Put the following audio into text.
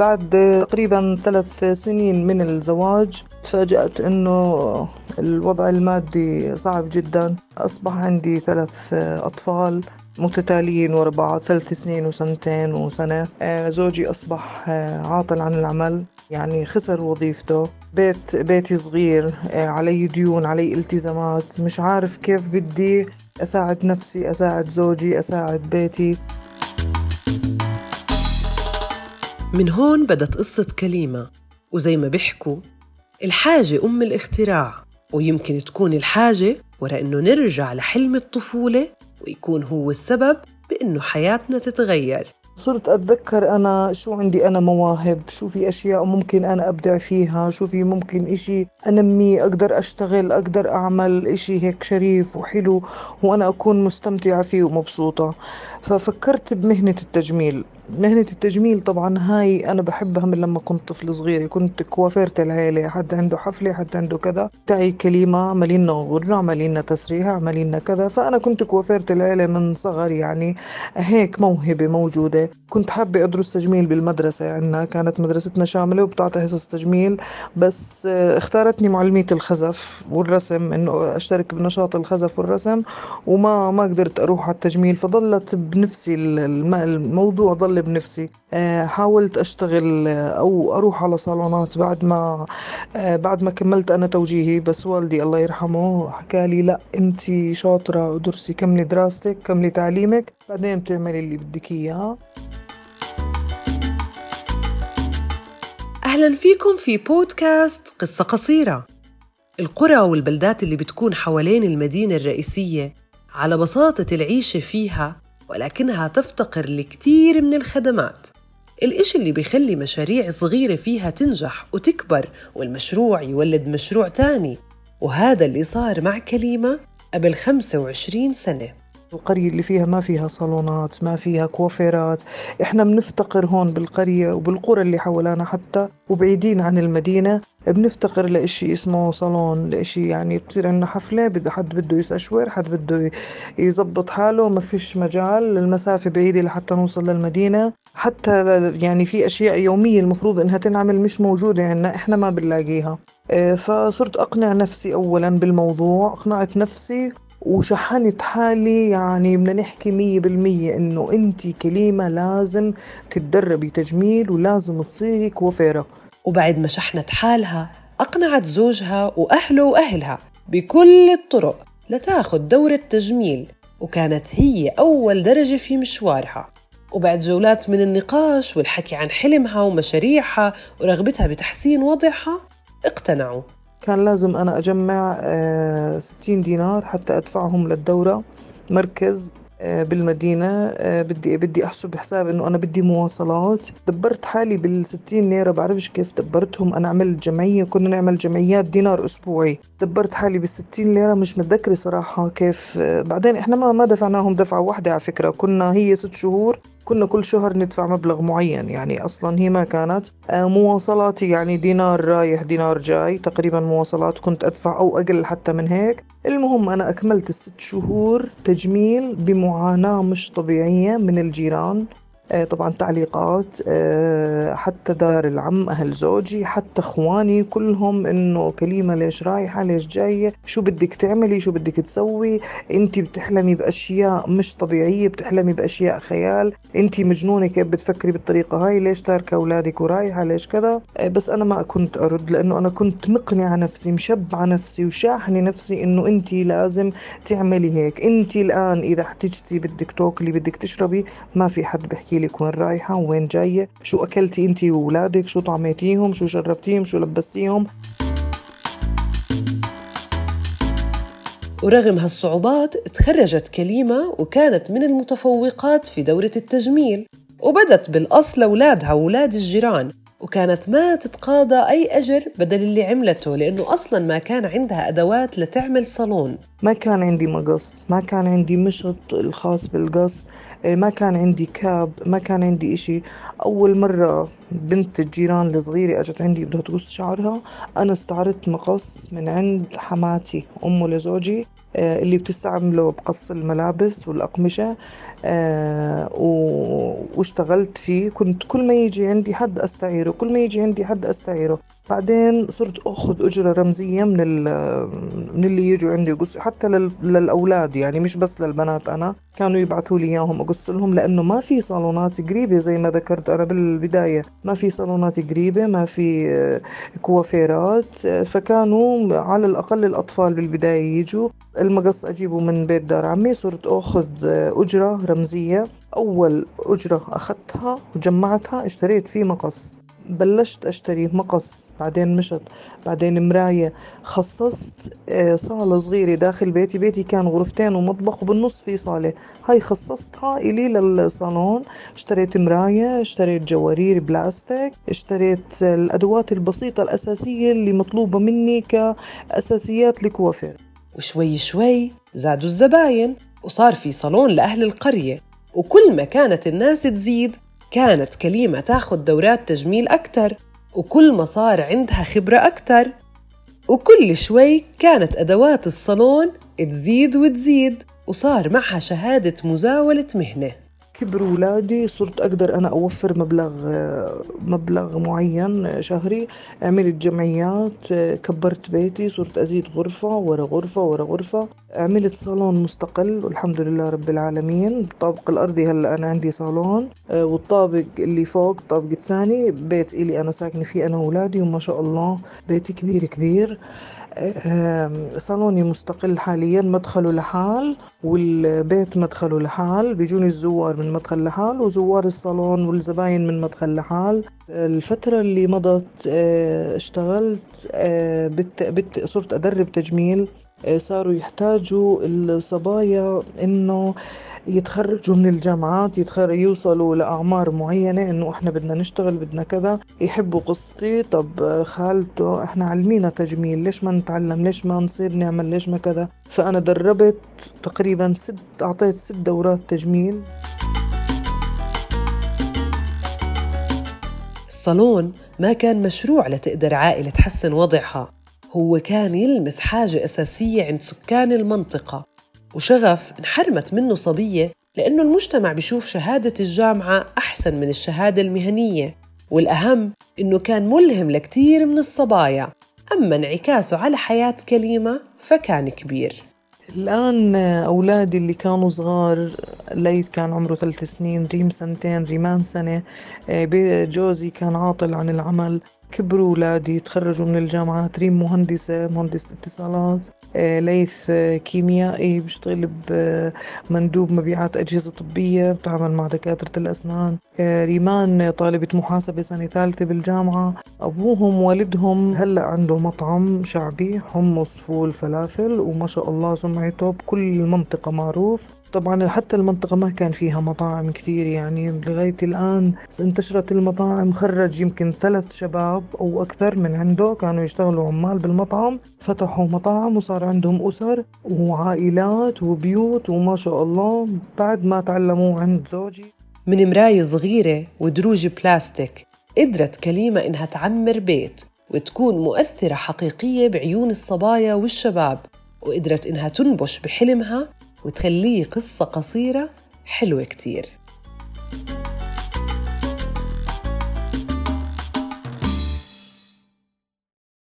بعد تقريبا ثلاث سنين من الزواج تفاجأت إنه الوضع المادي صعب جدا. أصبح عندي ثلاث أطفال متتاليين ورا بعض ثلاث سنين وسنتين وسنة. زوجي أصبح عاطل عن العمل يعني خسر وظيفته. بيت بيتي صغير علي ديون علي التزامات. مش عارف كيف بدي أساعد نفسي أساعد زوجي أساعد بيتي. من هون بدت قصة كليمة وزي ما بيحكوا الحاجة أم الاختراع ويمكن تكون الحاجة ورا إنه نرجع لحلم الطفولة ويكون هو السبب بإنه حياتنا تتغير. صرت أتذكر أنا شو عندي أنا مواهب شو في أشياء ممكن أنا أبدع فيها شو في ممكن إشي أنميه أقدر أشتغل أقدر أعمل إشي هيك شريف وحلو وأنا أكون مستمتعة فيه ومبسوطة. ففكرت بمهنة التجميل. مهنة التجميل طبعا هاي أنا بحبها من لما كنت طفل صغير. كنت كوافيرة العيلة حد عنده حفلة حد عنده كذا. تعي كلمة عملينا غرة عملينا تسريح عملينا كذا. فأنا كنت كوافيرة العيلة من صغر يعني هيك موهبة موجودة. كنت حابة أدرس تجميل بالمدرسة عنا كانت مدرستنا شاملة وبتعطي حصص تجميل. بس اختارتني معلمية الخزف والرسم إنه أشترك بنشاط الخزف والرسم وما ما قدرت أروح على التجميل. فضلت بنفسي الموضوع ضل بنفسي آه، حاولت أشتغل آه، أو أروح على صالونات بعد ما آه، بعد ما كملت أنا توجيهي. بس والدي الله يرحمه حكى لي لا أنت شاطرة ودرسي كملي دراستك كملي تعليمك بعدين بتعملي اللي بدك إياه. أهلا فيكم في بودكاست قصة قصيرة. القرى والبلدات اللي بتكون حوالين المدينة الرئيسية على بساطة العيشة فيها ولكنها تفتقر لكثير من الخدمات. الإشي اللي بيخلي مشاريع صغيرة فيها تنجح وتكبر والمشروع يولد مشروع تاني وهذا اللي صار مع كليمة قبل 25 سنة. القرية اللي فيها ما فيها صالونات ما فيها كوافيرات. إحنا بنفتقر هون بالقرية وبالقرى اللي حوالينا حتى وبعيدين عن المدينة بنفتقر لإشي اسمه صالون لإشي يعني بتصير عندنا حفلة بده حد بده يسأشور حد بده يزبط حاله ما فيش مجال المسافة بعيدة لحتى نوصل للمدينة. حتى يعني في أشياء يومية المفروض إنها تنعمل مش موجودة عندنا إحنا ما بنلاقيها. آه، فصرت أقنع نفسي أولا بالموضوع أقنعت نفسي وشحنت حالي يعني بدنا نحكي مية بالمية إنه أنت كليمة لازم تتدربي تجميل ولازم تصيري كوافيرة. وبعد ما شحنت حالها أقنعت زوجها وأهله وأهلها بكل الطرق لتاخد دورة تجميل وكانت هي أول درجة في مشوارها. وبعد جولات من النقاش والحكي عن حلمها ومشاريعها ورغبتها بتحسين وضعها اقتنعوا. كان لازم أنا أجمع آه، ستين دينار حتى أدفعهم للدورة مركز آه، بالمدينة آه، بدي بدي أحسب حساب إنه أنا بدي مواصلات. دبرت حالي بالستين ليرة بعرفش كيف دبرتهم. أنا عملت جمعية كنا نعمل جمعيات دينار أسبوعي. دبرت حالي بالستين ليرة مش متذكرة صراحة كيف. بعدين إحنا ما ما دفعناهم دفعة واحدة على فكرة. كنا هي ست شهور كنا كل شهر ندفع مبلغ معين يعني أصلا هي ما كانت. آه، مواصلاتي يعني دينار رايح دينار جاي تقريبا مواصلات كنت أدفع أو أقل حتى من هيك. المهم أنا أكملت الست شهور تجميل بمعاناة مش طبيعية من الجيران. طبعا تعليقات آه، حتى دار العم أهل زوجي حتى إخواني كلهم إنه كليمة ليش رايحة ليش جاية شو بدك تعملي شو بدك تسوي أنت بتحلمي بأشياء مش طبيعية بتحلمي بأشياء خيال أنت مجنونة كيف بتفكري بالطريقة هاي ليش تاركة أولادك ورايحة ليش كذا؟ آه، بس أنا ما كنت أرد لأنه أنا كنت مقنعة نفسي مشبعة نفسي وشاحنة نفسي إنه أنت لازم تعملي هيك. أنت الآن إذا احتجتي بدك تاكلي بدك تشربي ما في حد بحكي لك وين رايحة وين جاية شو أكلتي أنت وولادك شو طعميتيهم شو شربتيهم شو لبستيهم. ورغم هالصعوبات تخرجت كليمة وكانت من المتفوقات في دورة التجميل وبدت بالأصل لأولادها وولاد الجيران. وكانت ما تتقاضى أي أجر بدل اللي عملته لأنه أصلا ما كان عندها أدوات لتعمل صالون. ما كان عندي مقص ما كان عندي مشط الخاص بالقص إيه، ما كان عندي كاب ما كان عندي إشي. أول مرة بنت الجيران الصغيرة أجت عندي بدها تقص شعرها أنا استعرضت مقص من عند حماتي أمه لزوجي. اللي بتستعمله بقص الملابس والأقمشة إيه، واشتغلت فيه. كنت كل ما يجي عندي حد أستعيره كل ما يجي عندي حد أستعيره. بعدين صرت أخذ أجرة رمزية من من اللي يجوا عندي يقص حتى للأولاد يعني مش بس للبنات. أنا كانوا يبعثوا لي إياهم أقص لهم لأنه ما في صالونات قريبة زي ما ذكرت أنا بالبداية. ما في صالونات قريبة ما في كوافيرات فكانوا على الأقل الأطفال بالبداية يجوا. المقص أجيبه من بيت دار عمي صرت أخذ أجرة رمزية. أول أجرة أخذتها وجمعتها اشتريت فيه مقص. بلشت أشتري مقص بعدين مشط بعدين مراية. خصصت آه، صالة صغيرة داخل بيتي بيتي كان غرفتين ومطبخ وبالنص في صالة. هاي خصصتها إلي للصالون. اشتريت مراية اشتريت جوارير بلاستيك اشتريت الأدوات البسيطة الأساسية اللي مطلوبة مني كأساسيات الكوافير. وشوي شوي زادوا الزباين وصار في صالون لأهل القرية. وكل ما كانت الناس تزيد كانت كليمة تاخد دورات تجميل أكتر وكل ما صار عندها خبرة أكتر. وكل شوي كانت أدوات الصالون تزيد وتزيد وصار معها شهادة مزاولة مهنة. كبروا أولادي صرت أقدر أنا أوفر مبلغ مبلغ معين شهري. عملت جمعيات كبرت بيتي صرت أزيد غرفة ورا غرفة ورا غرفة. عملت صالون مستقل والحمد لله رب العالمين. الطابق الأرضي هلأ أنا عندي صالون والطابق اللي فوق الطابق الثاني بيت إلي أنا ساكنة فيه أنا وأولادي وما شاء الله بيتي كبير كبير. صالوني مستقل حاليا مدخله لحال والبيت مدخله لحال بيجوني الزوار من مدخل لحال وزوار الصالون والزباين من مدخل لحال الفترة اللي مضت آه، اشتغلت آه،. صرت أدرب تجميل صاروا يحتاجوا الصبايا إنه يتخرجوا من الجامعات يتخرج يوصلوا لأعمار معينة إنه إحنا بدنا نشتغل بدنا كذا. يحبوا قصتي. طب خالته إحنا علمينا تجميل ليش ما نتعلم؟ ليش ما نصير نعمل؟ ليش ما كذا؟ فأنا دربت تقريبا ست أعطيت ست دورات تجميل. الصالون ما كان مشروع لتقدر عائلة تحسن وضعها. هو كان يلمس حاجة أساسية عند سكان المنطقة وشغف انحرمت منه صبية لأنه المجتمع بيشوف شهادة الجامعة أحسن من الشهادة المهنية والأهم إنه كان ملهم لكتير من الصبايا. أما انعكاسه على حياة كليمة فكان كبير. الآن أولادي اللي كانوا صغار ليث كان عمره ثلاث سنين ريم سنتين ريمان سنة جوزي كان عاطل عن العمل. كبروا أولادي تخرجوا من الجامعات ريم مهندسة مهندسة اتصالات آه، ليث آه، كيميائي بيشتغل بمندوب مبيعات أجهزة طبية بتعامل مع دكاترة الأسنان آه، ريمان طالبة محاسبة سنة ثالثة بالجامعة. أبوهم والدهم هلأ عنده مطعم شعبي حمص فول فلافل وما شاء الله سمعته بكل المنطقة معروف. طبعا حتى المنطقة ما كان فيها مطاعم كثير يعني لغاية الآن انتشرت المطاعم خرج يمكن ثلاث شباب أو أكثر من عنده كانوا يشتغلوا عمال بالمطعم فتحوا مطاعم وصار عندهم أسر وعائلات وبيوت وما شاء الله بعد ما تعلموا عند زوجي. من مراية صغيرة ودروج بلاستيك قدرت كليمة إنها تعمر بيت وتكون مؤثرة حقيقية بعيون الصبايا والشباب وقدرت إنها تنبش بحلمها وتخليه قصة قصيرة حلوة كتير.